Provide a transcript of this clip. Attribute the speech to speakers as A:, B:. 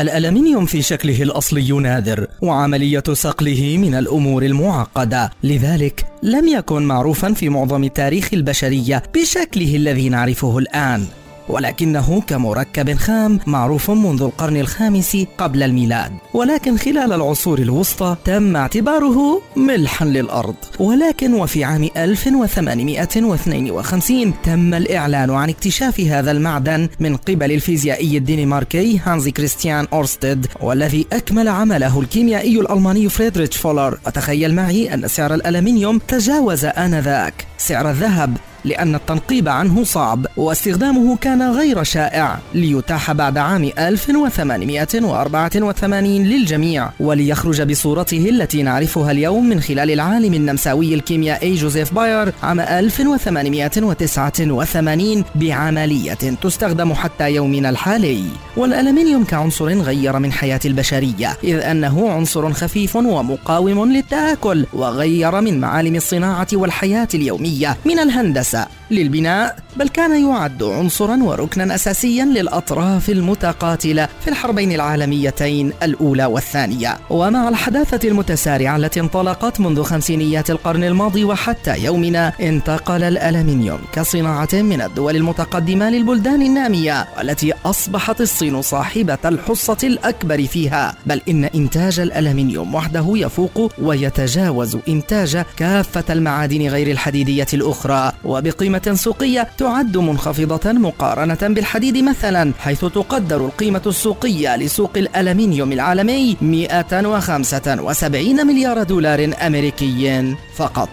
A: الألمنيوم في شكله الأصلي نادر وعملية صقله من الأمور المعقدة. لذلك لم يكن معروفا في معظم تاريخ البشرية بشكله الذي نعرفه الآن. ولكنه كمركب خام معروف منذ القرن الخامس قبل الميلاد. ولكن خلال العصور الوسطى تم اعتباره ملحا للأرض. ولكن وفي عام 1852 تم الإعلان عن اكتشاف هذا المعدن من قبل الفيزيائي الدنماركي هانزي كريستيان أورستيد والذي أكمل عمله الكيميائي الألماني فريدريتش فولر. وتخيل معي أن سعر الألمنيوم تجاوز آنذاك. سعر الذهب لأن التنقيب عنه صعب واستخدامه كان غير شائع ليتاح بعد عام 1884 للجميع وليخرج بصورته التي نعرفها اليوم من خلال العالم النمساوي الكيميائي جوزيف باير عام 1889 بعملية تستخدم حتى يومنا الحالي. والألمنيوم كعنصر غير من حياة البشرية إذ أنه عنصر خفيف ومقاوم للتآكل وغير من معالم الصناعة والحياة اليومية من الهندسة. للبناء بل كان يعد عنصرا وركنا اساسيا للأطراف المتقاتلة في الحربين العالميتين الأولى والثانية. ومع الحداثة المتسارعة التي انطلقت منذ خمسينيات القرن الماضي وحتى يومنا انتقل الالمنيوم كصناعة من الدول المتقدمة للبلدان النامية والتي أصبحت الصين صاحبة الحصة الأكبر فيها. بل إن إنتاج الالمنيوم وحده يفوق ويتجاوز إنتاج كافة المعادن غير الحديدية الأخرى. وبقيمه سوقية تعد منخفضة مقارنة بالحديد مثلا حيث تقدر القيمة السوقية لسوق الألمنيوم العالمي 175 مليار دولار أمريكي فقط.